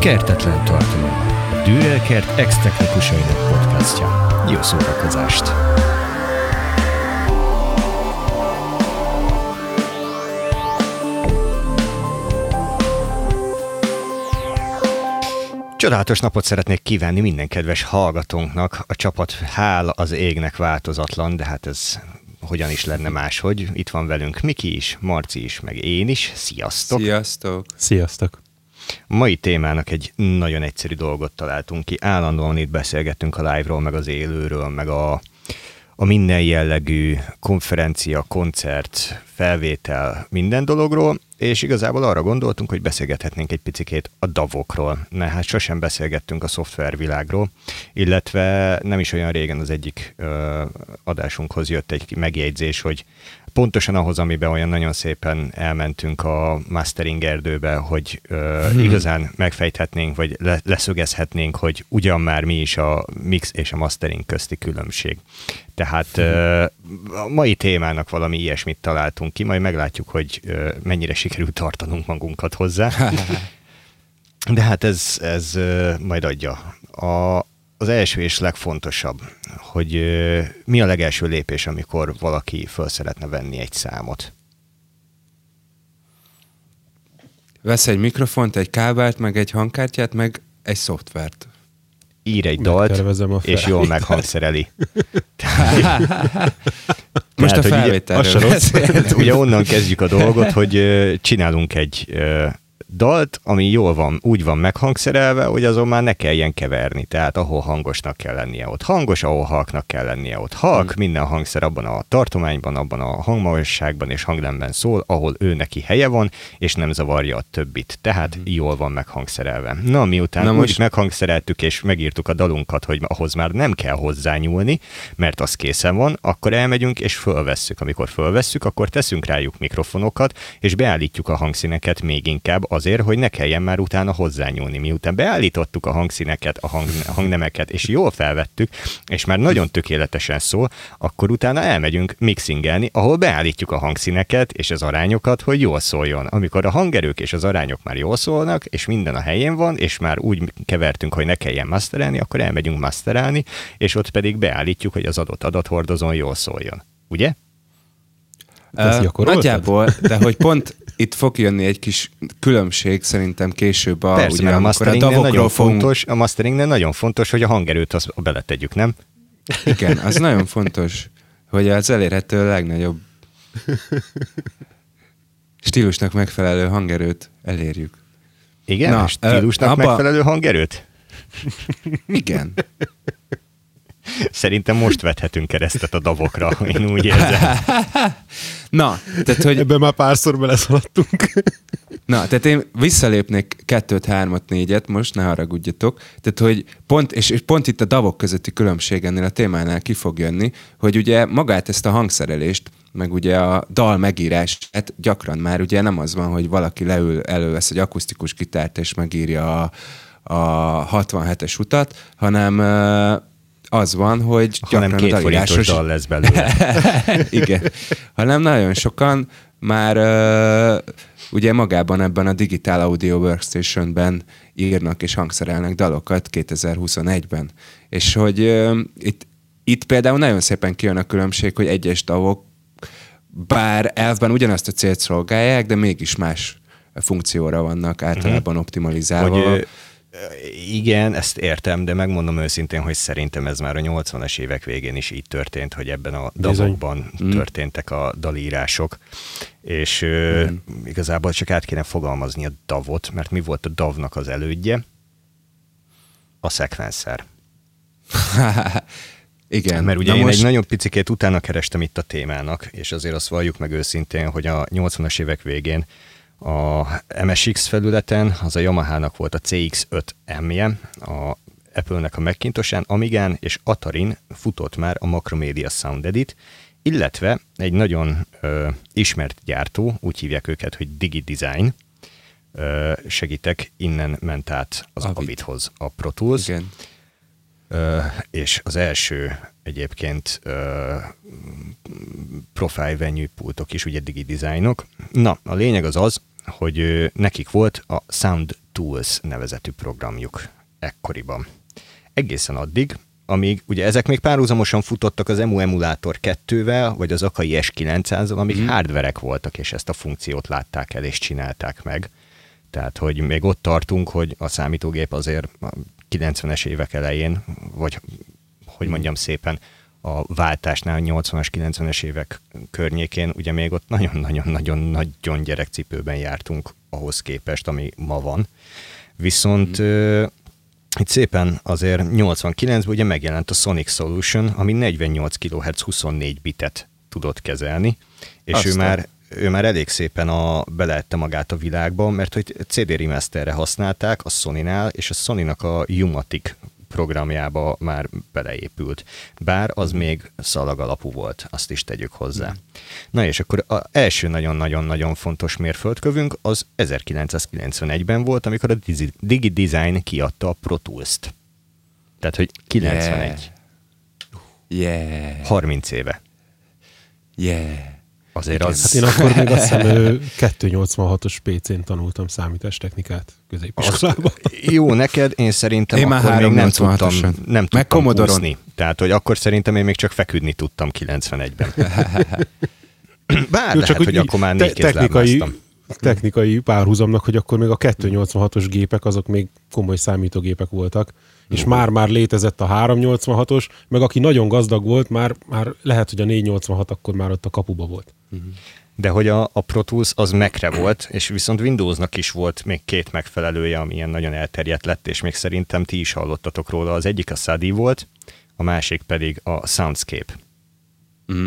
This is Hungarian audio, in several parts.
Kertetlen tartalom. A Dürer Kert ex-technikusainak podcastja. Jó szórakozást! Csodálatos napot szeretnék kívánni minden kedves hallgatónknak. A csapat hál az égnek változatlan, de hát ez hogyan is lenne máshogy. Itt van velünk Miki is, Marci is, meg én is. Sziasztok! Sziasztok! Sziasztok! Mai témának egy nagyon egyszerű dolgot találtunk ki. Állandóan itt beszélgettünk a live-ról, meg az élőről, meg a, a minden jellegű konferencia, koncert, felvétel, minden dologról, és igazából arra gondoltunk, hogy beszélgethetnénk egy picikét a davokról, mert hát sosem beszélgettünk a szoftvervilágról, illetve nem is olyan régen az egyik ö, adásunkhoz jött egy megjegyzés, hogy pontosan ahhoz, amiben olyan nagyon szépen elmentünk a mastering erdőbe, hogy ö, hmm. igazán megfejthetnénk, vagy le, leszögezhetnénk, hogy ugyan már mi is a mix és a mastering közti különbség. Tehát hmm. ö, a mai témának valami ilyesmit találtunk ki, majd meglátjuk, hogy ö, mennyire sikerült tartanunk magunkat hozzá. De hát ez, ez ö, majd adja. A, az első és legfontosabb, hogy mi a legelső lépés, amikor valaki föl szeretne venni egy számot? Vesz egy mikrofont, egy kábelt, meg egy hangkártyát, meg egy szoftvert. Ír egy dalt, és jól meghangszereli. Most Tehát, a felvételről ugye, ugye onnan kezdjük a dolgot, hogy csinálunk egy dalt, ami jól van, úgy van meghangszerelve, hogy azon már ne kelljen keverni. Tehát ahol hangosnak kell lennie, ott hangos, ahol halknak kell lennie, ott halk, hmm. minden hangszer abban a tartományban, abban a hangmagasságban és hangnemben szól, ahol ő neki helye van, és nem zavarja a többit. Tehát hmm. jól van meghangszerelve. Na, miután Na most... úgy meghangszereltük és megírtuk a dalunkat, hogy ahhoz már nem kell hozzányúlni, mert az készen van, akkor elmegyünk és fölvesszük. Amikor fölvesszük, akkor teszünk rájuk mikrofonokat, és beállítjuk a hangszíneket még inkább azért, hogy ne kelljen már utána hozzányúlni. Miután beállítottuk a hangszíneket, a hang, hangnemeket, és jól felvettük, és már nagyon tökéletesen szól, akkor utána elmegyünk mixingelni, ahol beállítjuk a hangszíneket és az arányokat, hogy jól szóljon. Amikor a hangerők és az arányok már jól szólnak, és minden a helyén van, és már úgy kevertünk, hogy ne kelljen masterelni, akkor elmegyünk masterelni, és ott pedig beállítjuk, hogy az adott adathordozón jól szóljon. Ugye? Uh, nagyjából, de hogy pont itt fog jönni egy kis különbség szerintem később a, Persze, ugye, a mastering nagyon fogunk... fontos, a masteringnél nagyon fontos, hogy a hangerőt azt beletegyük, nem? Igen, az nagyon fontos, hogy az elérhető legnagyobb stílusnak megfelelő hangerőt elérjük. Igen? Na, stílusnak abba... megfelelő hangerőt? Igen. Szerintem most vethetünk keresztet a davokra, én úgy érzem. Na, tehát hogy... Ebben már párszor beleszaladtunk. Na, tehát én visszalépnék kettőt, hármat, négyet, most ne haragudjatok. Tehát, hogy pont, és, és pont itt a davok közötti különbség ennél a témánál ki fog jönni, hogy ugye magát ezt a hangszerelést, meg ugye a dal megírását gyakran már ugye nem az van, hogy valaki leül, elővesz egy akusztikus gitárt és megírja a, a 67-es utat, hanem az van, hogy gyakran hanem két a dal lesz belőle. Igen. Hanem nagyon sokan már uh, ugye magában ebben a Digital Audio Workstation-ben írnak és hangszerelnek dalokat 2021-ben. És hogy uh, itt, itt például nagyon szépen kijön a különbség, hogy egyes dalok bár elvben ugyanazt a célt szolgálják, de mégis más funkcióra vannak általában uh-huh. optimalizálva. Hogy, igen, ezt értem, de megmondom őszintén, hogy szerintem ez már a 80-as évek végén is így történt, hogy ebben a dalokban mm. történtek a dalírások, és mm. igazából csak át kéne fogalmazni a davot, mert mi volt a davnak az elődje? A szekvenszer. Igen. Mert ugye Na én most... egy nagyon picikét utána kerestem itt a témának, és azért azt valljuk meg őszintén, hogy a 80-as évek végén a MSX felületen az a Yamaha-nak volt a CX5M-je, a Apple-nek a Macintosán, Amigán és Atarin futott már a Macromedia Sound Edit, illetve egy nagyon ö, ismert gyártó, úgy hívják őket, hogy Digi Design, ö, segítek, innen ment át az Avid. Avidhoz a Pro Tools. Igen. És az első egyébként profile venue pultok is, ugye digi designok. Na, a lényeg az az, hogy nekik volt a Sound Tools nevezetű programjuk ekkoriban. Egészen addig, amíg ugye ezek még párhuzamosan futottak az EMU emulátor 2-vel, vagy az Akai S900-al, amik mm. hardverek voltak, és ezt a funkciót látták el, és csinálták meg. Tehát, hogy még ott tartunk, hogy a számítógép azért 90-es évek elején, vagy hogy mondjam szépen, a váltásnál, 80-as, 90-es évek környékén, ugye még ott nagyon-nagyon-nagyon-nagyon gyerekcipőben jártunk ahhoz képest, ami ma van. Viszont mm. itt szépen azért 89-ben ugye megjelent a Sonic Solution, ami 48 kHz 24 bitet tudott kezelni, és Aztán. ő már ő már elég szépen a, beleette magát a világba, mert hogy CD remasterre használták a Sony-nál, és a Sony-nak a Umatic programjába már beleépült. Bár az még szalag alapú volt, azt is tegyük hozzá. Na és akkor az első nagyon-nagyon-nagyon fontos mérföldkövünk az 1991-ben volt, amikor a Digi Design kiadta a Pro Tools-t. Tehát, hogy 91. Yeah. yeah. 30 éve. Yeah. Azért az... Hát én akkor még azt hiszem 286-os PC-n tanultam számítástechnikát középiskolában. Jó, neked, én szerintem én akkor még nem tudtam, nem tudtam úszni. Tehát, hogy akkor szerintem én még csak feküdni tudtam 91-ben. Bár Jó, csak lehet, hogy akkor már négy te- technikai, technikai párhuzamnak, hogy akkor még a 286-os gépek azok még komoly számítógépek voltak, és már-már létezett a 386-os, meg aki nagyon gazdag volt, már, már lehet, hogy a 486 akkor már ott a kapuba volt. De hogy a, a Pro Tools az Mac-re volt, és viszont Windowsnak is volt még két megfelelője, ami ilyen nagyon elterjedt lett, és még szerintem ti is hallottatok róla. Az egyik a Sadi volt, a másik pedig a Soundscape. Mm.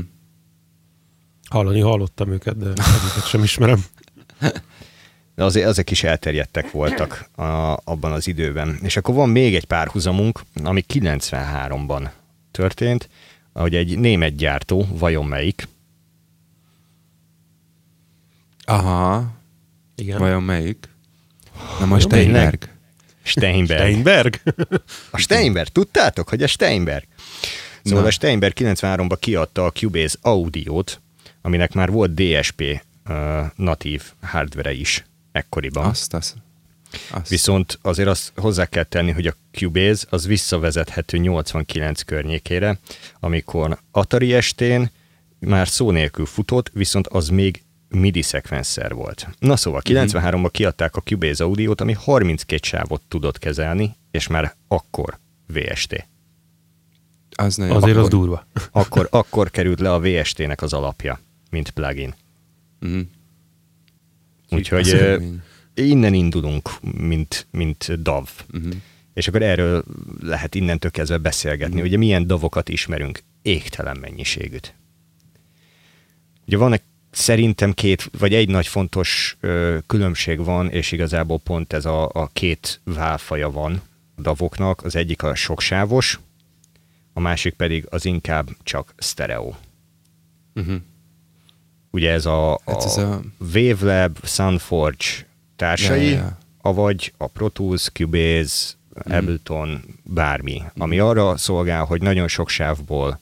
Hallani hallottam őket, de egyiket sem ismerem. de azért ezek is elterjedtek voltak a, abban az időben. És akkor van még egy párhuzamunk, ami 93-ban történt, hogy egy német gyártó, vajon melyik? Aha. Igen. Vajon melyik? Na most Steinberg. Steinberg. Steinberg? A Steinberg. Tudtátok, hogy a Steinberg? Szóval Na. a Steinberg 93-ban kiadta a Cubase Audiót, aminek már volt DSP uh, natív hardware is ekkoriban. Azt, azt. Azt. Viszont azért azt hozzá kell tenni, hogy a Cubase az visszavezethető 89 környékére, amikor Atari estén már szó nélkül futott, viszont az még MIDI szekvenszer volt. Na szóval, 93-ban mhm. kiadták a Cubase Audiót, ami 32 sávot tudott kezelni, és már akkor VST. Az nagyon Azért akkor, az durva. Akkor, akkor került le a VST-nek az alapja, mint plugin. Uh-huh. Úgyhogy uh, innen indulunk, mint, mint DAV. Uh-huh. És akkor erről lehet innentől kezdve beszélgetni. Uh-huh. Ugye milyen davokat ismerünk? Égtelen mennyiségűt. Ugye van egy szerintem két, vagy egy nagy fontos ö, különbség van, és igazából pont ez a, a két válfaja van a davoknak. Az egyik a soksávos, a másik pedig az inkább csak stereo. Uh-huh. Ugye ez a, hát ez a, a Wavelab, Sunforge társai, ja, ja. avagy a Pro Tools, Cubase, mm. Ableton, bármi, mm. ami arra szolgál, hogy nagyon sok sávból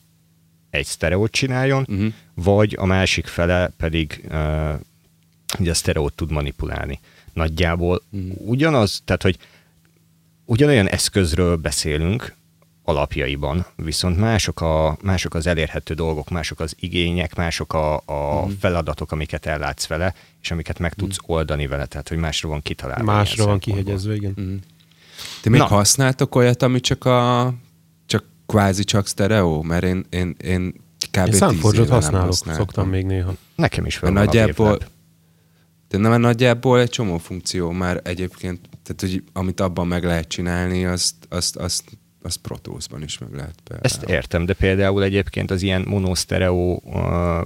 egy sztereót csináljon, mm. vagy a másik fele pedig uh, ugye a sztereót tud manipulálni. Nagyjából mm. ugyanaz, tehát hogy ugyanolyan eszközről beszélünk, alapjaiban, viszont mások, a, mások az elérhető dolgok, mások az igények, mások a, a mm. feladatok, amiket ellátsz vele, és amiket meg tudsz mm. oldani vele, tehát hogy másra van kitalálva. Másra van kihegyezve, igen. Mm. Ti még Na. használtok olyat, ami csak a kvázi csak stereo? Mert én, én, én kb. Én Soundforge-ot használok, szoktam még néha. Nekem is fel nagyjából, de nem nagyjából egy csomó funkció már egyébként, tehát hogy amit abban meg lehet csinálni, azt, azt, azt az Pro Tools-ban is meg lehet például. Ezt értem, de például egyébként az ilyen monosztereó uh,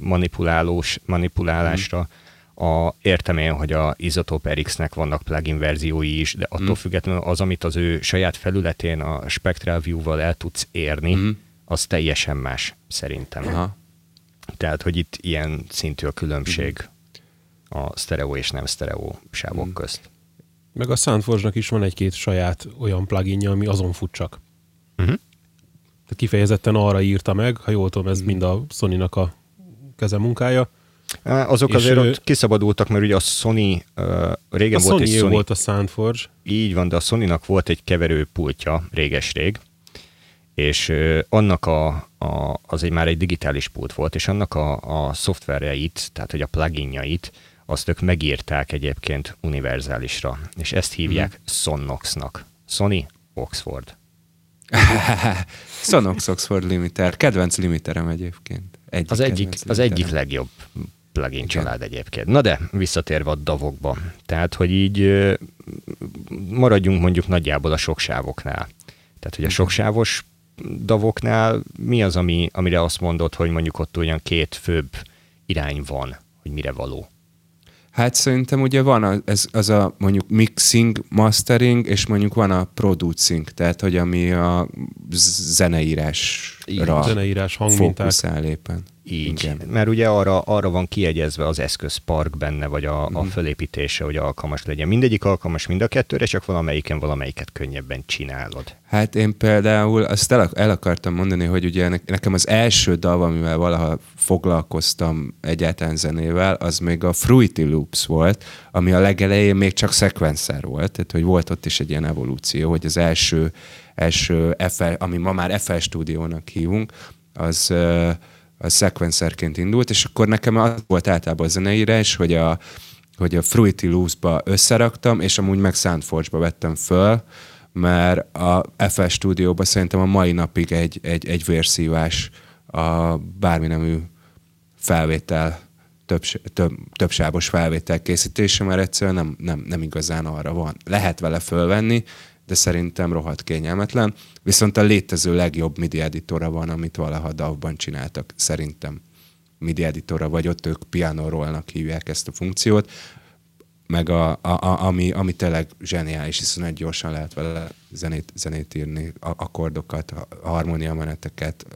manipulálós, manipulálásra hmm. A, értem én, hogy a Isotope RX-nek vannak plugin verziói is, de attól hmm. függetlenül az, amit az ő saját felületén a Spectral View-val el tudsz érni, hmm. az teljesen más szerintem. Aha. Tehát, hogy itt ilyen szintű a különbség hmm. a stereo és nem stereo sávok hmm. közt. Meg a soundforge is van egy-két saját olyan pluginja, ami azon fut csak. Uh-huh. Tehát kifejezetten arra írta meg, ha jól tudom, ez mind a Sony-nak a kezemunkája, Azok És azért ő- ott kiszabadultak, mert ugye a Sony, uh, régen A volt egy Sony Sony, volt a Soundforge. így van, de a Sony-nak volt egy keverőpultja réges-rég, és ö, annak a, a, az egy már egy digitális pult volt, és annak a, a szoftvereit, tehát hogy a pluginjait, azt ők megírták egyébként univerzálisra, és ezt hívják Mhm. mm. Sonoxnak. Sony Oxford. Sonox Oxford Limiter. Kedvenc limiterem egyébként. Egyik Az egyik, az egyik legjobb plugin Igen. család egyébként. Na de, visszatérve a davokba. Tehát, hogy így maradjunk mondjuk nagyjából a soksávoknál. Tehát, hogy a soksávos davoknál mi az, ami, amire azt mondod, hogy mondjuk ott olyan két főbb irány van, hogy mire való. Hát szerintem ugye van a, ez, az a mondjuk mixing, mastering, és mondjuk van a producing, tehát hogy ami a zeneírásra Zeneírás, hangminták. fókuszál éppen. Így, Igen. mert ugye arra, arra van kiegyezve az eszközpark benne, vagy a, Mhm. a fölépítése, hogy alkalmas legyen. Mindegyik alkalmas mind a kettőre, csak valamelyiken valamelyiket könnyebben csinálod. Hát én például azt el, el akartam mondani, hogy ugye ne- nekem az első dal, amivel valaha foglalkoztam egyáltalán zenével, az még a Fruity Loops volt, ami a legelején még csak sequencer volt, tehát hogy volt ott is egy ilyen evolúció, hogy az első, első FL, ami ma már FL stúdiónak hívunk, az, ö, az sequencerként indult, és akkor nekem az volt általában a zeneírás, hogy a, hogy a Fruity Loops-ba összeraktam, és amúgy meg Soundforge-ba vettem föl, mert a FL stúdióban szerintem a mai napig egy, egy, egy vérszívás a bármi nemű felvétel, több, több, többsávos felvétel készítése, mert egyszerűen nem, nem, nem igazán arra van. Lehet vele fölvenni, de szerintem rohadt kényelmetlen. Viszont a létező legjobb MIDI editora van, amit valaha DAW-ban csináltak, szerintem MIDI editora, vagy ott ők piano rollnak hívják ezt a funkciót, meg a, a, a, ami, ami tényleg zseniális, hiszen egy gyorsan lehet vele zenét, zenét írni, a- akkordokat, harmóniameneteket,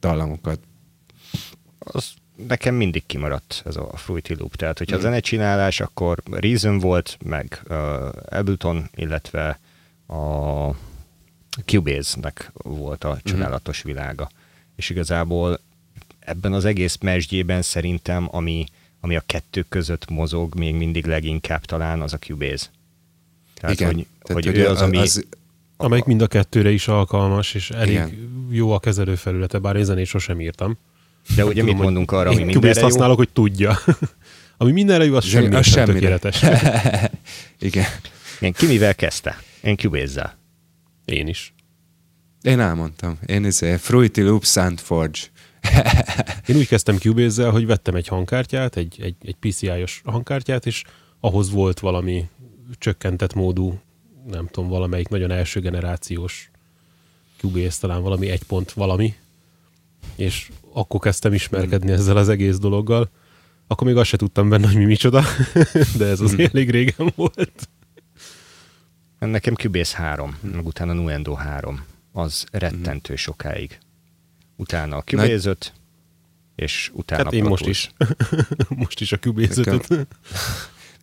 dallamokat. Az nekem mindig kimaradt ez a Fruity Loop. Tehát, hogyha mm. zenecsinálás, akkor Reason volt, meg uh, Ableton, illetve a Cubase-nek volt a csodálatos világa. És igazából ebben az egész mesdjében szerintem, ami, ami a kettő között mozog, még mindig leginkább talán, az a Cubase. Tehát, Igen, hogy, tehát, hogy ő az, ami... az, Amelyik mind a kettőre is alkalmas, és elég Igen. jó a kezelőfelülete, bár én zenét sosem írtam. de ugye mit mondunk arra, ami mindenre Cubase jó? használok, hogy tudja. Ami mindenre jó, az semmi az sem semmire. tökéletes. igen. Igen, ki mivel kezdte? Én Cubase-zel. Én is. Én elmondtam. Én izé, Fruity Loop Soundforge. Én úgy kezdtem Cubase-zel, hogy vettem egy hangkártyát, egy, egy, egy PCI-os hangkártyát, és ahhoz volt valami csökkentett módú, nem tudom, valamelyik nagyon első generációs Cubase, talán valami egy pont valami, és akkor kezdtem ismerkedni ezzel az egész dologgal. Akkor még azt se tudtam benne, hogy mi micsoda, de ez azért elég régen volt. Nekem Cubase 3, meg utána Nuendo 3. Az rettentő sokáig. Utána a Cubase 5, és utána Hát én Pro most is. most is a Cubase Nekem- 5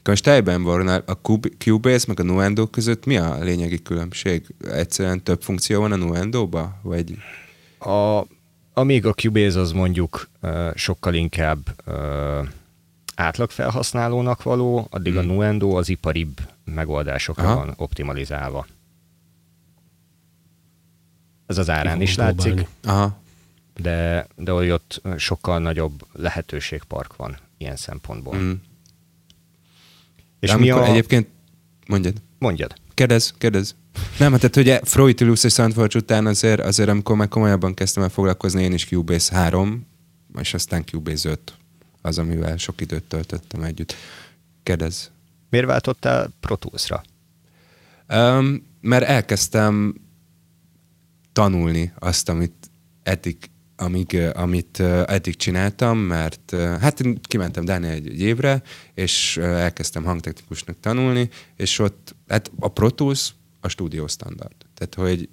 Most tejben van a Cub- Cubase meg a Nuendo között mi a lényegi különbség? Egyszerűen több funkció van a Nuendo-ba? Vagy... A, amíg a Cubase az mondjuk uh, sokkal inkább uh, átlagfelhasználónak való, addig a Hmm. Nuendo az iparibb megoldásokra Aha. van optimalizálva. Ez az árán Ki is látszik, próbálni. Aha. de, de hogy ott sokkal nagyobb lehetőségpark van ilyen szempontból. Mm. És De mi a... Egyébként, mondjad. Mondjad. Kérdez, kérdez. Nem, hát tehát ugye Fruity Loops és Soundforge után azért, azért amikor meg komolyabban kezdtem el foglalkozni, én is Cubase 3, és aztán Cubase 5 az, amivel sok időt töltöttem együtt. Kérdez. Miért váltottál Pro Tools-ra? Um, mert elkezdtem tanulni azt, amit eddig, amíg, amit eddig csináltam, mert hát én kimentem Dánia egy, egy évre, és elkezdtem hangtechnikusnak tanulni, és ott, hát a Pro Tools a stúdió standard. Tehát, hogy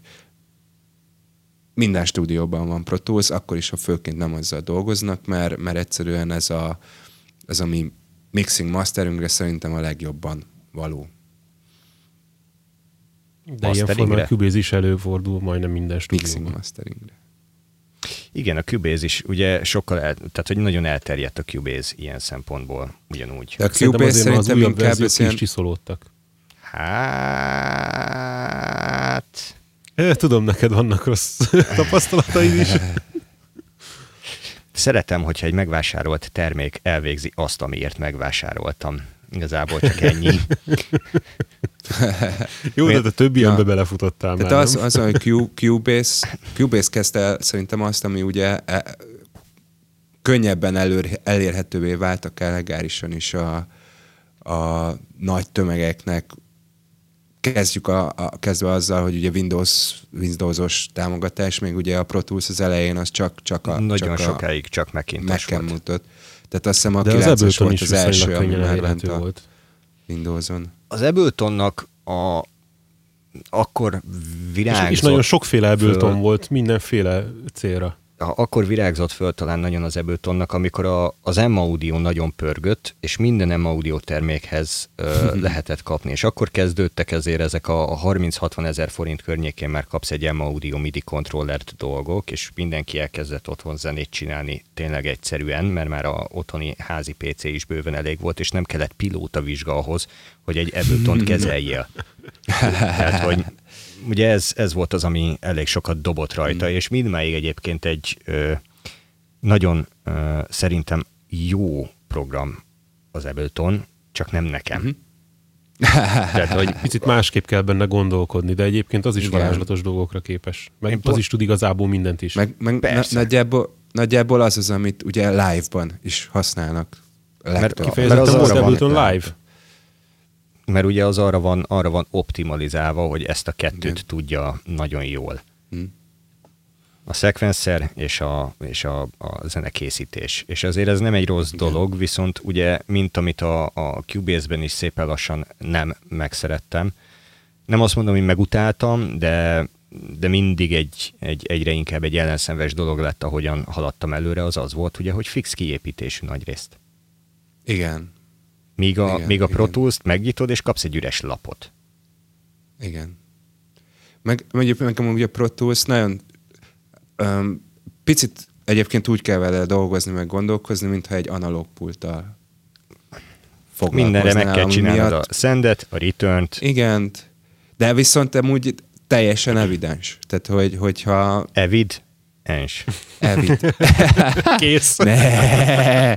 minden stúdióban van Pro Tools, akkor is, ha főként nem azzal dolgoznak, mert, mert egyszerűen ez a, ez a mi mixing masteringre szerintem a legjobban való. De ilyen Masteringre? formán Cubase is előfordul majdnem minden Mixing stúdióban. masteringre. Igen, a Cubase is ugye sokkal, el, tehát hogy nagyon elterjedt a Cubase ilyen szempontból, ugyanúgy. De a Szerintem Cubase azért már az szerintem újabb inkább is ilyen... csiszolódtak. Hát... Tudom, neked vannak rossz tapasztalataid is. Szeretem, hogyha egy megvásárolt termék elvégzi azt, amiért megvásároltam. Igazából csak ennyi. Jó, de te több ilyenbe belefutottál Tehát már, az, az, hogy Q- Cubase, Cubase kezdte el szerintem azt, ami ugye e, könnyebben előr, elérhetővé váltak el legálisan is a, a nagy tömegeknek. Kezdjük a, a, kezdve azzal, hogy ugye Windows, Windowsos támogatás, még ugye a Pro Tools az elején az csak, csak a, Nagyon csak sokáig csak a Macintosh Mac-en volt. mutat. Tehát azt hiszem a De az 9-es Ableton volt is az első, ami már ment a volt. Windows-on. Az Abletonnak a akkor És, virágzott, és nagyon sokféle Ableton föl. volt mindenféle célra. Akkor virágzott föl talán nagyon az Abletonnak, amikor a, az M-Audio nagyon pörgött, és minden M-Audio termékhez ö, lehetett kapni. És akkor kezdődtek ezért ezek a, a 30-60 ezer forint környékén már kapsz egy M-Audio MIDI kontrollert dolgok, és mindenki elkezdett otthon zenét csinálni tényleg egyszerűen, mert már a otthoni házi PC is bőven elég volt, és nem kellett pilóta vizsga ahhoz, hogy egy Ableton kezeljél. Tehát, hogy ugye ez, ez volt az, ami elég sokat dobott rajta, és mindmáig egyébként egy ö, nagyon ö, szerintem jó program az Ableton, csak nem nekem. Tehát, hogy Picit másképp kell benne gondolkodni, de egyébként az is Igen. varázslatos dolgokra képes. Meg Én az pont- is tud igazából mindent is. Meg, meg na, nagyjából, nagyjából az az, amit ugye live-ban is használnak. Mert Kifejezetten az volt Ableton Live. Mert ugye az arra van, arra van optimalizálva, hogy ezt a kettőt Igen. tudja nagyon jól. Hm. A szekvenszer és a, és a, a zenekészítés. És azért ez nem egy rossz Igen. dolog, viszont ugye, mint amit a, a Cubase-ben is szépen lassan nem megszerettem. Nem azt mondom, hogy megutáltam, de, de mindig egy, egy, egyre inkább egy ellenszenves dolog lett, ahogyan haladtam előre, az az volt, ugye, hogy fix kiépítésű nagyrészt. Igen, Míg a, Igen, míg a Pro. Tools-t megnyitod, és kapsz egy üres lapot. igen. Meg mondjuk nekem ugye a Pro Tools nagyon um, picit egyébként úgy kell vele dolgozni, meg gondolkozni, mintha egy analóg pulttal Mindenre meg kell csinálnod miatt- a sendet, a return-t, Igen, de viszont amúgy teljesen evidens. Tehát, hogy, hogyha evid, ens. evid... Kész. ne.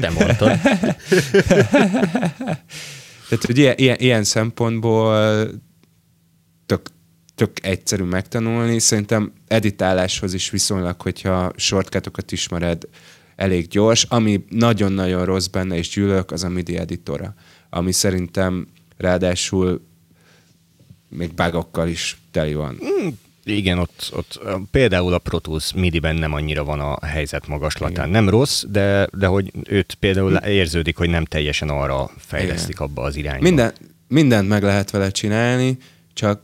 Te mondtad. Tehát, hogy ilyen, ilyen, ilyen szempontból tök, tök egyszerű megtanulni. Szerintem editáláshoz is viszonylag, hogyha shortcutokat ismered, elég gyors. Ami nagyon-nagyon rossz benne, és gyűlök, az a MIDI editora. Ami szerintem ráadásul még bugokkal is teli van. Igen, ott, ott például a Pro Tools MIDI-ben nem annyira van a helyzet magaslatán. Nem rossz, de, de hogy őt például érződik, hogy nem teljesen arra fejlesztik abba az irányba. Minden, mindent meg lehet vele csinálni, csak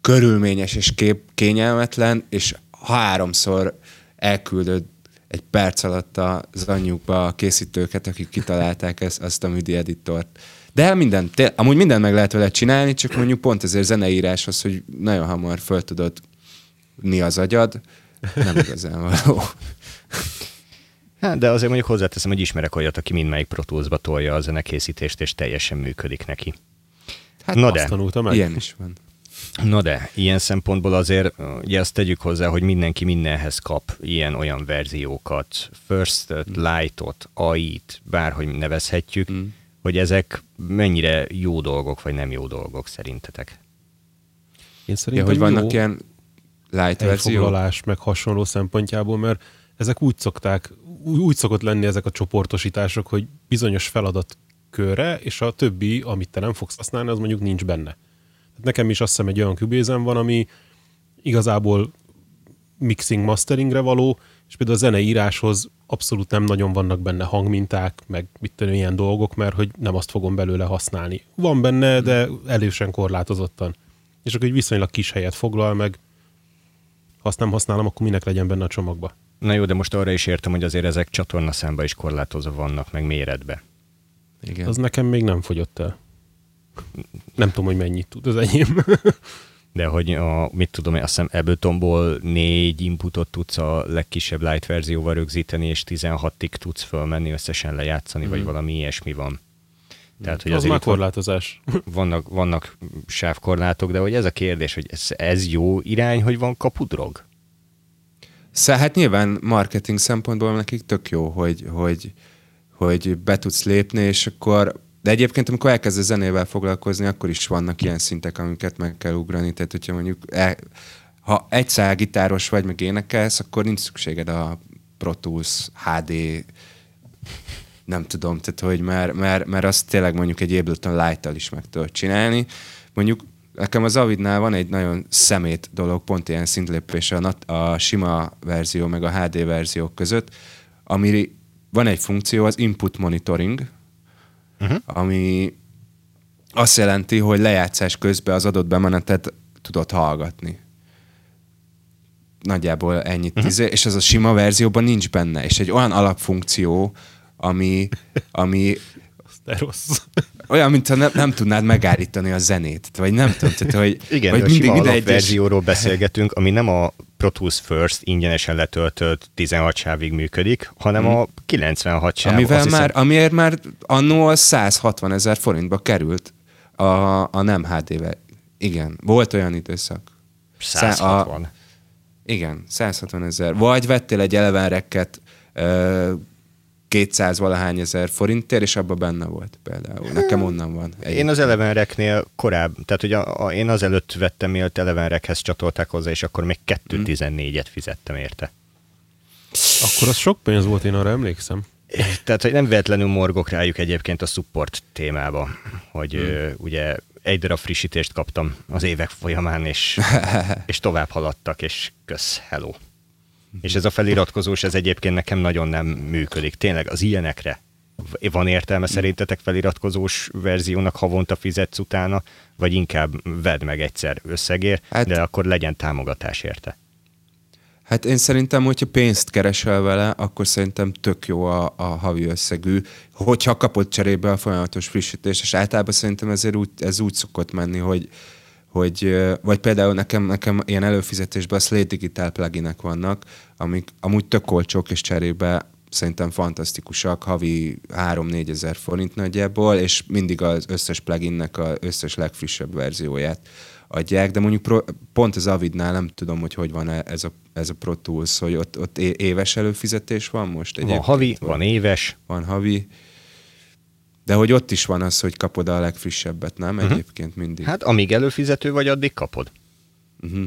körülményes és kép, kényelmetlen, és háromszor elküldöd egy perc alatt az anyjukba a készítőket, akik kitalálták ezt, azt a MIDI editort. De minden, té- amúgy mindent meg lehet vele csinálni, csak mondjuk pont ezért zeneíráshoz, hogy nagyon hamar föl tudod mi az agyad, nem igazán való. Hát, de azért mondjuk hozzáteszem, hogy ismerek olyat, aki mindmelyik Pro Tools-ba tolja a zenekészítést, és teljesen működik neki. Hát Na Azt de, tanulta meg. Ilyen is van. Na de, ilyen szempontból azért, ugye azt tegyük hozzá, hogy mindenki mindenhez kap ilyen-olyan verziókat, First-ot, Light-ot, AI-t, bárhogy nevezhetjük, Mm. Hogy ezek mennyire jó dolgok, vagy nem jó dolgok szerintetek. Én Ja, szerintem hogy vannak jó ilyen light elfoglalás, meg hasonló szempontjából, mert ezek úgy szokták, úgy, szokott lenni ezek a csoportosítások, hogy bizonyos feladatkörre, és a többi, amit te nem fogsz használni, az mondjuk nincs benne. Tehát nekem is azt hiszem egy olyan kübézem van, ami igazából mixing masteringre való, és például a zeneíráshoz abszolút nem nagyon vannak benne hangminták, meg mit ilyen dolgok, mert hogy nem azt fogom belőle használni. Van benne, de elősen korlátozottan. És akkor egy viszonylag kis helyet foglal, meg ha azt nem használom, akkor minek legyen benne a csomagba. Na jó, de most arra is értem, hogy azért ezek csatornaszámba is korlátozva vannak, meg méretbe. Igen. Az nekem még nem fogyott el. Nem tudom, hogy mennyit tud az enyém. de hogy a, mit tudom én, azt hiszem Abletonból négy inputot tudsz a legkisebb light verzióval rögzíteni, és 16-ig tudsz fölmenni, összesen lejátszani, mm. vagy valami ilyesmi van. Tehát, hogy az már korlátozás. Vannak, vannak sávkorlátok, de hogy ez a kérdés, hogy ez, ez jó irány, hogy van kapudrog? Szóval hát nyilván marketing szempontból nekik tök jó, hogy, hogy, hogy be tudsz lépni, és akkor de egyébként, amikor elkezd a zenével foglalkozni, akkor is vannak ilyen szintek, amiket meg kell ugrani. Tehát, hogyha mondjuk el, ha egyszer gitáros vagy, meg énekelsz, akkor nincs szükséged a Pro Tools HD nem tudom, tehát hogy mert, mert, mert azt tényleg mondjuk egy Ableton Light-tal is meg tudod csinálni. Mondjuk nekem az Avidnál van egy nagyon szemét dolog, pont ilyen szintlépés a, a sima verzió meg a HD verziók között, ami van egy funkció, az input monitoring, uh-huh. ami azt jelenti, hogy lejátszás közben az adott bemenetet tudod hallgatni. Nagyjából ennyit. Uh-huh. És ez a sima verzióban nincs benne. És egy olyan alapfunkció, ami, ami de rossz. Olyan, mintha ne, nem tudnád megállítani a zenét. Vagy nem tudom, tehát, hogy... Igen, vagy a mindig, sima alapverzióról egyes... beszélgetünk, ami nem a Pro Tools First ingyenesen letöltött 16 sávig működik, hanem hmm. a 96 sáv. Amivel már, hiszem... Amiért már annó a 160 ezer forintba került a, a nem HD-vel. Igen, volt olyan időszak. 160? A, igen, 160 ezer. Vagy vettél egy elevenrekket 200 valahány ezer forintért, és abban benne volt például. Nekem onnan van. Egyébként. Én az Elevenreknél korábban, tehát hogy a, a, én azelőtt vettem, mielőtt Elevenrekhez csatolták hozzá, és akkor még 214-et fizettem érte. Akkor az sok pénz volt, én arra emlékszem. Tehát, hogy nem véletlenül morgok rájuk egyébként a support témába, hogy hmm. ö, ugye egy darab frissítést kaptam az évek folyamán, és, és tovább haladtak, és kösz, hello. És ez a feliratkozós, ez egyébként nekem nagyon nem működik. Tényleg az ilyenekre van értelme szerintetek feliratkozós verziónak havonta fizetsz utána, vagy inkább vedd meg egyszer összegér, hát, de akkor legyen támogatás érte. Hát én szerintem, hogyha pénzt keresel vele, akkor szerintem tök jó a, a havi összegű, hogyha kapod cserébe a folyamatos frissítést, és általában szerintem ezért úgy, ez úgy szokott menni, hogy, hogy, vagy például nekem, nekem ilyen előfizetésben a Slate Digital pluginek vannak, amik amúgy tök olcsók, és cserébe szerintem fantasztikusak, havi 3-4 ezer forint nagyjából, és mindig az összes pluginnek az összes legfrissebb verzióját adják, de mondjuk pro, pont az Avidnál nem tudom, hogy hogy van ez a, ez a Pro Tools, hogy ott, ott éves előfizetés van most? Van havi, van, van éves. Van havi. De hogy ott is van az, hogy kapod a legfrissebbet, nem? Uh-huh. Egyébként mindig. Hát amíg előfizető vagy, addig kapod. Uh-huh.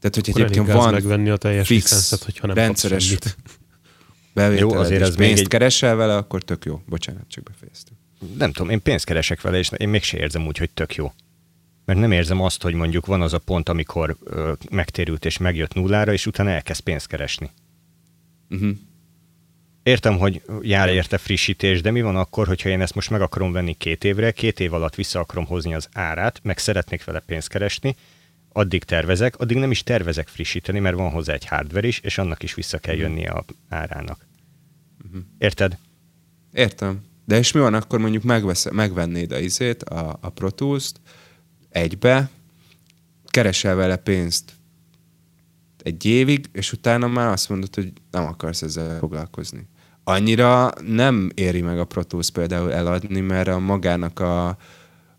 Tehát, hogy Akkor egyébként van megvenni a teljes fix licenszet, hogyha nem rendszeres Jó, azért ez pénzt egy... keresel vele, akkor tök jó. Bocsánat, csak befejeztük. Nem tudom, én pénzt keresek vele, és én mégse érzem úgy, hogy tök jó. Mert nem érzem azt, hogy mondjuk van az a pont, amikor ö, megtérült és megjött nullára, és utána elkezd pénzt keresni. Uh-huh. Értem, hogy jár érte frissítés, de mi van akkor, hogyha én ezt most meg akarom venni két évre, két év alatt vissza akarom hozni az árát, meg szeretnék vele pénzt keresni, addig tervezek, addig nem is tervezek frissíteni, mert van hozzá egy hardware is, és annak is vissza kell jönnie a árának. Mhm. Érted? Értem. De és mi van akkor mondjuk megvesz, megvennéd a izét, a, a Pro Tools-t egybe, keresel vele pénzt egy évig, és utána már azt mondod, hogy nem akarsz ezzel foglalkozni annyira nem éri meg a Pro Tools például eladni, mert a magának a,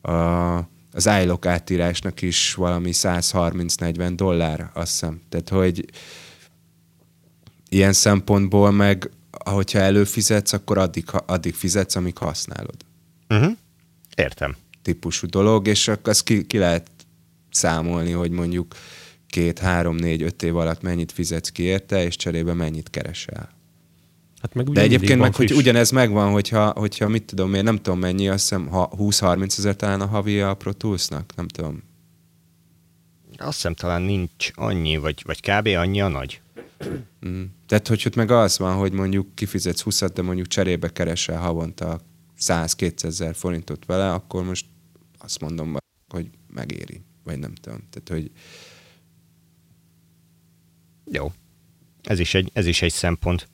a, az iLock átírásnak is valami 130-40 dollár, azt hiszem. Tehát, hogy ilyen szempontból meg, hogyha előfizetsz, akkor addig, addig fizetsz, amíg használod. Uh-huh. Értem. Típusú dolog, és akkor azt ki, ki lehet számolni, hogy mondjuk két, három, négy, öt év alatt mennyit fizetsz ki érte, és cserébe mennyit keresel. Hát meg De egyébként meg, hogy ugyanez megvan, hogyha, hogyha mit tudom én, nem tudom mennyi, azt hiszem 20-30 ezer talán a havi a Pro Tools-nak, nem tudom. Azt hiszem talán nincs annyi, vagy, vagy kb. annyi a nagy. Mm. Tehát, hogy ott meg az van, hogy mondjuk kifizetsz 20 de mondjuk cserébe keresel havonta 100-200 ezer forintot vele, akkor most azt mondom, hogy megéri, vagy nem tudom. Tehát, hogy... Jó. Ez is egy, ez is egy szempont.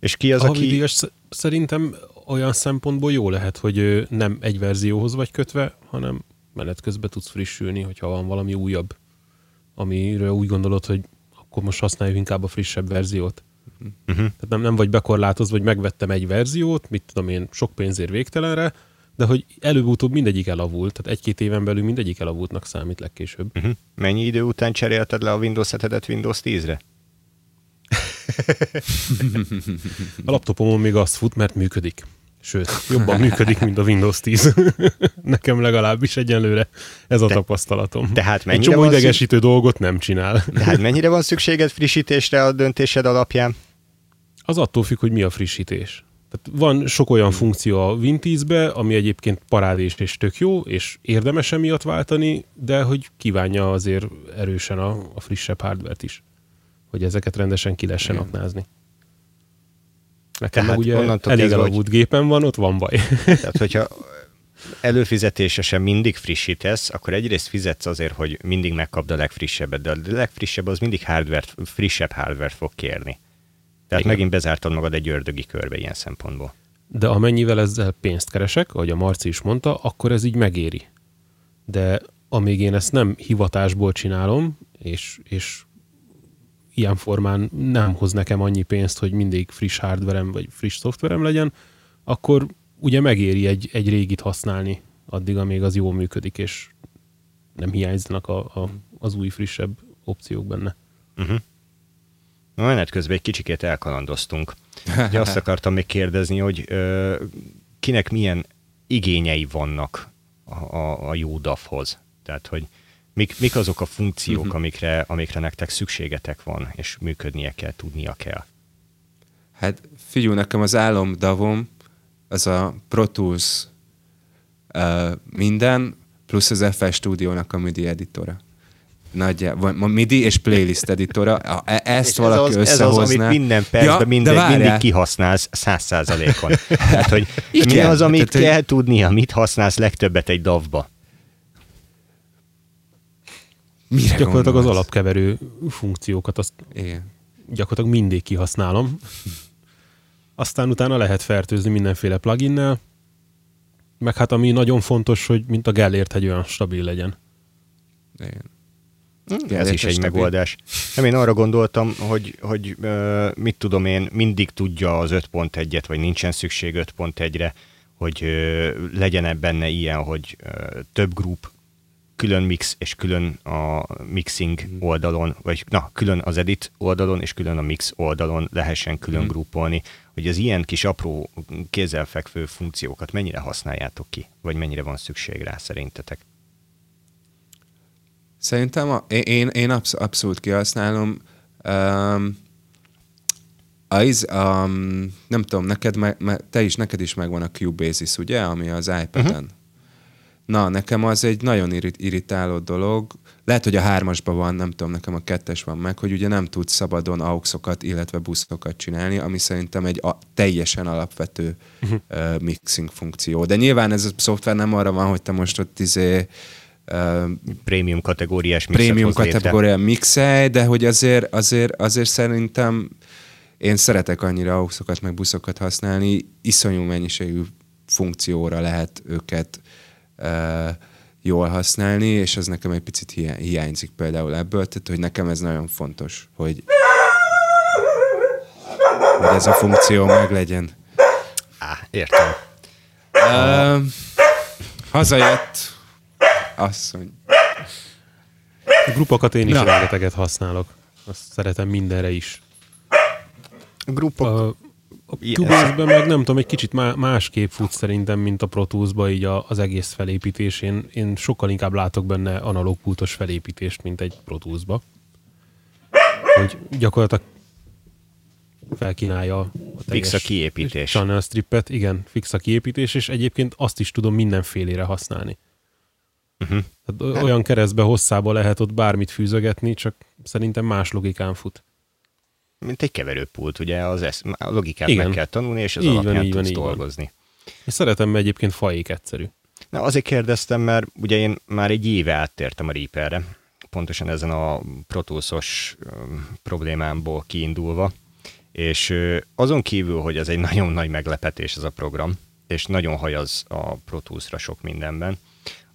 És ki az, a aki... Díjas szerintem olyan szempontból jó lehet, hogy nem egy verzióhoz vagy kötve, hanem menet közben tudsz frissülni, hogyha van valami újabb, amiről úgy gondolod, hogy akkor most használjuk inkább a frissebb verziót. Uh-huh. Tehát nem, nem vagy bekorlátozva, vagy megvettem egy verziót, mit tudom én, sok pénzért végtelenre, de hogy előbb-utóbb mindegyik elavult, tehát egy-két éven belül mindegyik elavultnak számít legkésőbb. Uh-huh. Mennyi idő után cserélted le a Windows 7-et Windows 10-re? A laptopomon még azt fut, mert működik. Sőt, jobban működik, mint a Windows 10. Nekem legalábbis egyenlőre ez a Te, tapasztalatom. Tehát Egy csomó idegesítő szükség... dolgot nem csinál. Tehát mennyire van szükséged frissítésre a döntésed alapján? Az attól függ, hogy mi a frissítés. Tehát van sok olyan funkció a Win10-be, ami egyébként parádés és tök jó, és érdemes emiatt váltani, de hogy kívánja azért erősen a, a frissebb hardware is. Hogy ezeket rendesen ki lehessen aknázni. Nekem Tehát ugye elég elavult hogy... gépen van, ott van baj. Tehát, hogyha előfizetésesen mindig frissítesz, akkor egyrészt fizetsz azért, hogy mindig megkapd a legfrissebbet, de a legfrissebb az mindig hardware frissebb hardware fog kérni. Tehát Igen. megint bezártad magad egy ördögi körbe ilyen szempontból. De amennyivel ezzel pénzt keresek, ahogy a Marci is mondta, akkor ez így megéri. De amíg én ezt nem hivatásból csinálom, és, és ilyen formán nem hoz nekem annyi pénzt, hogy mindig friss hardverem vagy friss szoftverem legyen, akkor ugye megéri egy, egy régit használni addig, amíg az jól működik, és nem hiányzanak a, a, az új, frissebb opciók benne. Uh-huh. Menet közben egy kicsikét elkalandoztunk. Ugye azt akartam még kérdezni, hogy ö, kinek milyen igényei vannak a, a, a jó DAF-hoz. Tehát, hogy mik, mik azok a funkciók, uh-huh. amikre, amikre nektek szükségetek van, és működnie kell, tudnia kell? Hát figyelj, nekem az álom davom, az a Pro Tools uh, minden, plusz az FL Studio-nak a MIDI editora. Nagyjából, MIDI és playlist editora, e, ezt és valaki ez az, összehozná. Ez az, amit minden percben ja, minden, mindig kihasználsz száz százalékon. Tehát, hogy Igen, mi az, amit tehát, kell tudnia, mit használsz legtöbbet egy davba? Mire gyakorlatilag gondolsz? az alapkeverő funkciókat azt Igen. gyakorlatilag mindig kihasználom. Aztán utána lehet fertőzni mindenféle pluginnel, meg hát ami nagyon fontos, hogy mint a Gellért egy olyan stabil legyen. Igen. Hm, ez is egy stabil. megoldás. Nem, én arra gondoltam, hogy, hogy mit tudom én, mindig tudja az 5.1-et, vagy nincsen szükség 5.1-re, hogy legyen benne ilyen, hogy több grup külön mix és külön a mixing mm. oldalon, vagy na, külön az edit oldalon és külön a mix oldalon lehessen külön mm. grupolni, hogy az ilyen kis apró kézzelfekvő funkciókat mennyire használjátok ki, vagy mennyire van szükség rá szerintetek? Szerintem a, én, én absz- abszolút kihasználom. Um, az, um, nem tudom, neked me, me, te is, neked is megvan a Cubasis, ugye, ami az iPad-en. Uh-huh. Na, nekem az egy nagyon irritáló dolog. Lehet, hogy a hármasban van, nem tudom, nekem a kettes van meg, hogy ugye nem tudsz szabadon auxokat, illetve buszokat csinálni, ami szerintem egy a, teljesen alapvető uh-huh. uh, mixing funkció. De nyilván ez a szoftver nem arra van, hogy te most ott izé uh, prémium kategóriás mixet Prémium kategóriás mixelj, de hogy azért, azért, azért szerintem én szeretek annyira auxokat, meg buszokat használni, iszonyú mennyiségű funkcióra lehet őket uh, jól használni, és az nekem egy picit hiányzik például ebből, tehát hogy nekem ez nagyon fontos, hogy, hogy ez a funkció meglegyen. Á, értem. Uh, hazajött asszony. A grupokat én is Na. rengeteget használok. Azt szeretem mindenre is. Grupok... A, a Cubase-ben meg nem tudom, egy kicsit másképp fut szerintem, mint a Pro Tools-ba így az egész felépítés. Én, én sokkal inkább látok benne analóg pultos felépítést, mint egy Pro Tools-ba. Hogy gyakorlatilag felkínálja a fix a kiépítés. Channel strippet, igen, fix a kiépítés, és egyébként azt is tudom mindenfélére használni. Uh-huh. Tehát olyan keresztbe hosszába lehet ott bármit fűzögetni, csak szerintem más logikán fut. Mint egy keverőpult, ugye az esz- a logikát Igen. meg kell tanulni, és az így alapján van, így tudsz van, dolgozni. Van. És szeretem egyébként fajék egyszerű. Na azért kérdeztem, mert ugye én már egy éve áttértem a Reaperre, pontosan ezen a protúszos problémámból kiindulva, és azon kívül, hogy ez egy nagyon nagy meglepetés ez a program, és nagyon hajaz a Pro Tools-ra sok mindenben,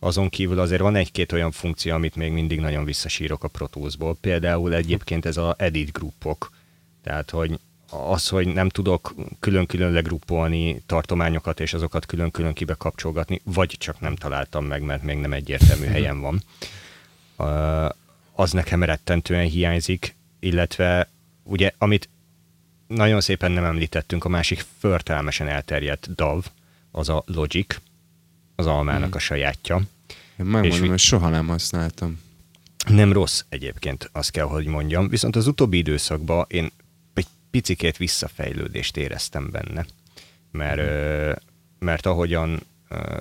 azon kívül azért van egy-két olyan funkció, amit még mindig nagyon visszasírok a Pro Tools-ból. Például egyébként ez a edit groupok. Tehát, hogy az, hogy nem tudok külön-külön legruppolni tartományokat, és azokat külön-külön kibe kapcsolgatni, vagy csak nem találtam meg, mert még nem egyértelmű helyen van. Az nekem rettentően hiányzik, illetve ugye, amit nagyon szépen nem említettünk, a másik förtelmesen elterjedt DAV, az a Logic, az almának hmm. a sajátja. Én megmondom, hogy soha nem használtam. Nem rossz egyébként, azt kell, hogy mondjam. Viszont az utóbbi időszakban én egy picikét visszafejlődést éreztem benne. Mert, mert ahogyan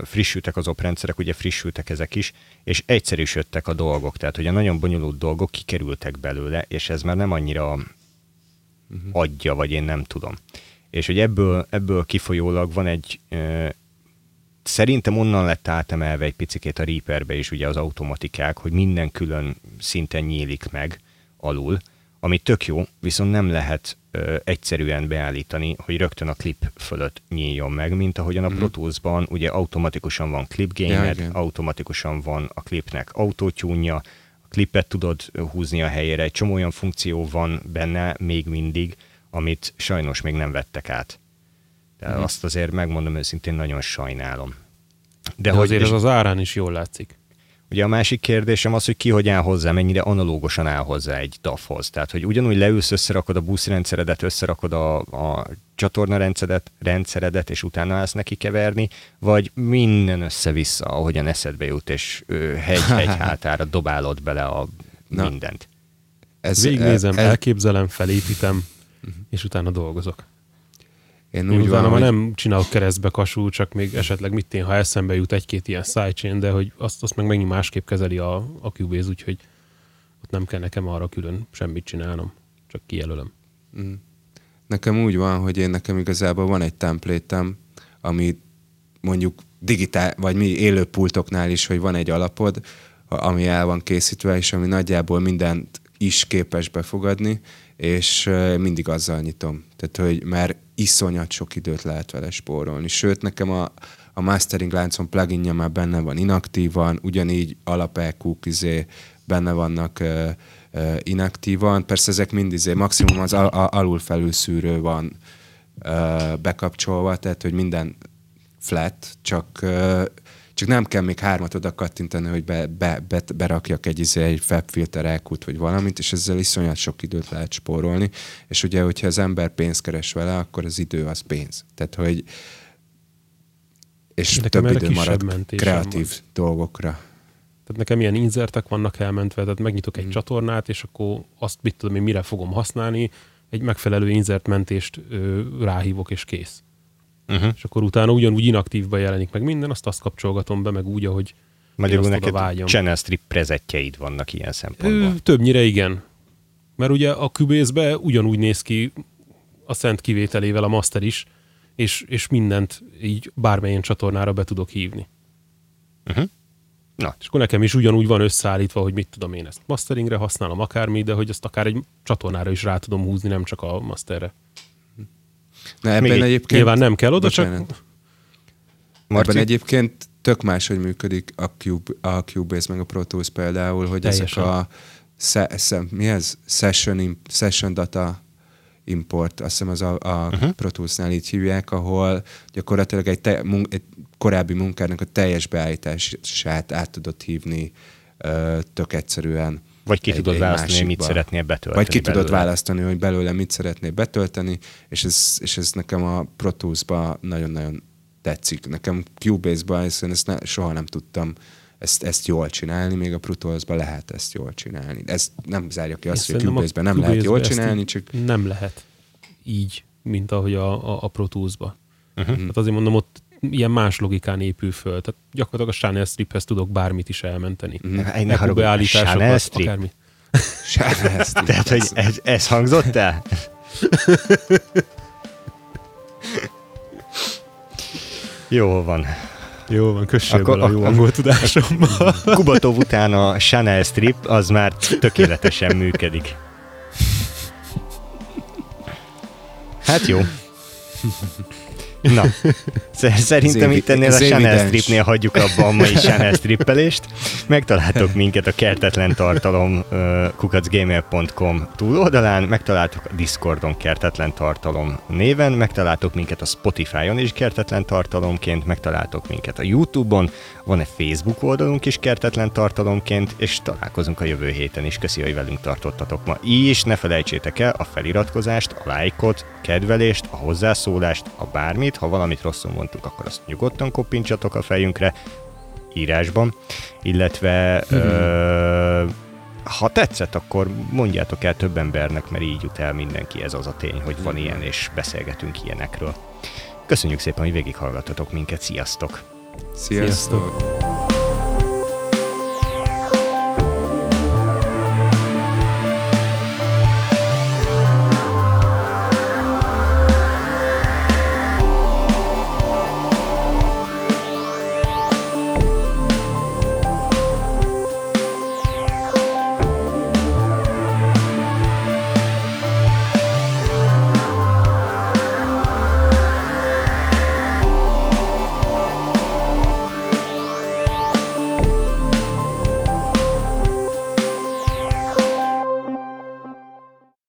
frissültek az oprendszerek, ugye frissültek ezek is, és egyszerűsödtek a dolgok. Tehát, hogy a nagyon bonyolult dolgok kikerültek belőle, és ez már nem annyira uh-huh. adja, vagy én nem tudom. És hogy ebből, ebből kifolyólag van egy szerintem onnan lett átemelve egy picikét a Reaperbe is ugye az automatikák, hogy minden külön szinten nyílik meg alul, ami tök jó, viszont nem lehet ö, egyszerűen beállítani, hogy rögtön a klip fölött nyíljon meg, mint ahogyan a mm. Pro Tools-ban ugye automatikusan van clip gamer, ja, automatikusan van a klipnek autótyúnja, a klipet tudod húzni a helyére, egy csomó olyan funkció van benne még mindig, amit sajnos még nem vettek át. Mm. azt azért megmondom őszintén, nagyon sajnálom. De, De hogy azért ez az árán is jól látszik. Ugye a másik kérdésem az, hogy ki hogy áll hozzá, mennyire analógosan áll hozzá egy DAF-hoz. Tehát, hogy ugyanúgy leülsz, összerakod a buszrendszeredet, összerakod a, a csatorna rendszeredet, rendszeredet, és utána állsz neki keverni, vagy minden össze-vissza, ahogyan eszedbe jut, és hegy-hegy hátára dobálod bele a Na, mindent. Ez, Végignézem, ez, elképzelem, felépítem, és utána dolgozok. Én, én úgy utána már hogy... nem csinálok keresztbe kasú, csak még esetleg mit én, ha eszembe jut egy-két ilyen sidechain, de hogy azt, azt meg megint másképp kezeli a, a Cubase, úgyhogy ott nem kell nekem arra külön semmit csinálnom, csak kijelölöm. Mm. Nekem úgy van, hogy én nekem igazából van egy templétem, ami mondjuk digitál, vagy mi élő pultoknál is, hogy van egy alapod, ami el van készítve, és ami nagyjából mindent is képes befogadni, és mindig azzal nyitom. Tehát, hogy már iszonyat sok időt lehet vele spórolni. Sőt, nekem a, a mastering láncon pluginja már benne van inaktívan, ugyanígy alap izé benne vannak uh, uh, inaktívan. Persze ezek mind izé, maximum az al- alul szűrő van uh, bekapcsolva, tehát hogy minden flat, csak uh, csak nem kell még hármat oda kattintani, hogy be, be, be, berakjak egy, izé, egy fabfilter elkút, vagy valamit, és ezzel iszonyat sok időt lehet spórolni. És ugye, hogyha az ember pénzt keres vele, akkor az idő az pénz. Tehát, hogy és nekem több idő marad kreatív van. dolgokra. Tehát nekem ilyen inzertek vannak elmentve, tehát megnyitok egy mm. csatornát, és akkor azt mit tudom én, mire fogom használni, egy megfelelő inzert mentést ö, ráhívok, és kész. Uh-huh. És akkor utána ugyanúgy inaktívba jelenik meg minden, azt azt kapcsolgatom be, meg úgy, ahogy Magyarul neked channel strip prezetjeid vannak ilyen szempontból. Ö, többnyire igen. Mert ugye a cubase ugyanúgy néz ki a szent kivételével a master is, és, és mindent így bármilyen csatornára be tudok hívni. Uh-huh. Na. És akkor nekem is ugyanúgy van összeállítva, hogy mit tudom én ezt masteringre használom akármi, de hogy azt akár egy csatornára is rá tudom húzni, nem csak a masterre. Na, ebben Még egyébként... Nyilván nem kell oda, csak... Marci? Ebben egyébként tök máshogy működik a, Cube, a Cubase meg a Pro Tools például, hogy Teljesen. ezek a se, se, mi ez? Session, session data import, azt hiszem az a, a uh-huh. Pro Tools-nál így hívják, ahol gyakorlatilag egy, te, mun, egy korábbi munkának a teljes beállítását át tudod hívni uh, tök egyszerűen vagy ki egy, tudod egy választani, másikba. mit szeretnél betölteni Vagy ki belőle. tudod választani, hogy belőle mit szeretnél betölteni, és ez, és ez nekem a Pro Tools-ba nagyon-nagyon tetszik. Nekem Cubase-ba ezt, ezt ne, soha nem tudtam ezt, ezt jól csinálni, még a Pro Tools-ba lehet ezt jól csinálni. Ez nem zárja ki azt, Én hogy a Cubase-ben nem Cubase lehet jól csinálni, csak... Nem lehet így, mint ahogy a, a, a Pro Tools-ba. Uh-huh. Hát azért mondom, ott ilyen más logikán épül föl. Tehát gyakorlatilag a Channel Striphez tudok bármit is elmenteni. Mm, ne haragudj, Channel Strip? Akármi. Channel Strip. Tehát, hogy ez, ez hangzott el? Jó van. Jó van, kössél akkor, a jó angol tudásomba. Kubatov után a Chanel Strip az már tökéletesen működik. Hát jó. Na, szerintem itt ennél a. Channel Stripnél hagyjuk abba a mai Channel Strippelést. Megtaláltok minket a kertetlen tartalom ö, kukacgamer.com túloldalán, megtaláltok a Discordon kertetlen tartalom néven, megtaláltok minket a Spotify-on is kertetlen tartalomként, megtaláltok minket a YouTube-on, van egy Facebook oldalunk is kertetlen tartalomként, és találkozunk a jövő héten is. Köszi, hogy velünk tartottatok ma. És ne felejtsétek el a feliratkozást, a lájkot, kedvelést, a hozzászólást, a bármit. Ha valamit rosszul mondtuk, akkor azt nyugodtan koppintsatok a fejünkre írásban, illetve ö, ha tetszett, akkor mondjátok el több embernek, mert így jut el mindenki, ez az a tény, hogy van ilyen, és beszélgetünk ilyenekről. Köszönjük szépen, hogy végighallgattatok minket, sziasztok! Sziasztok!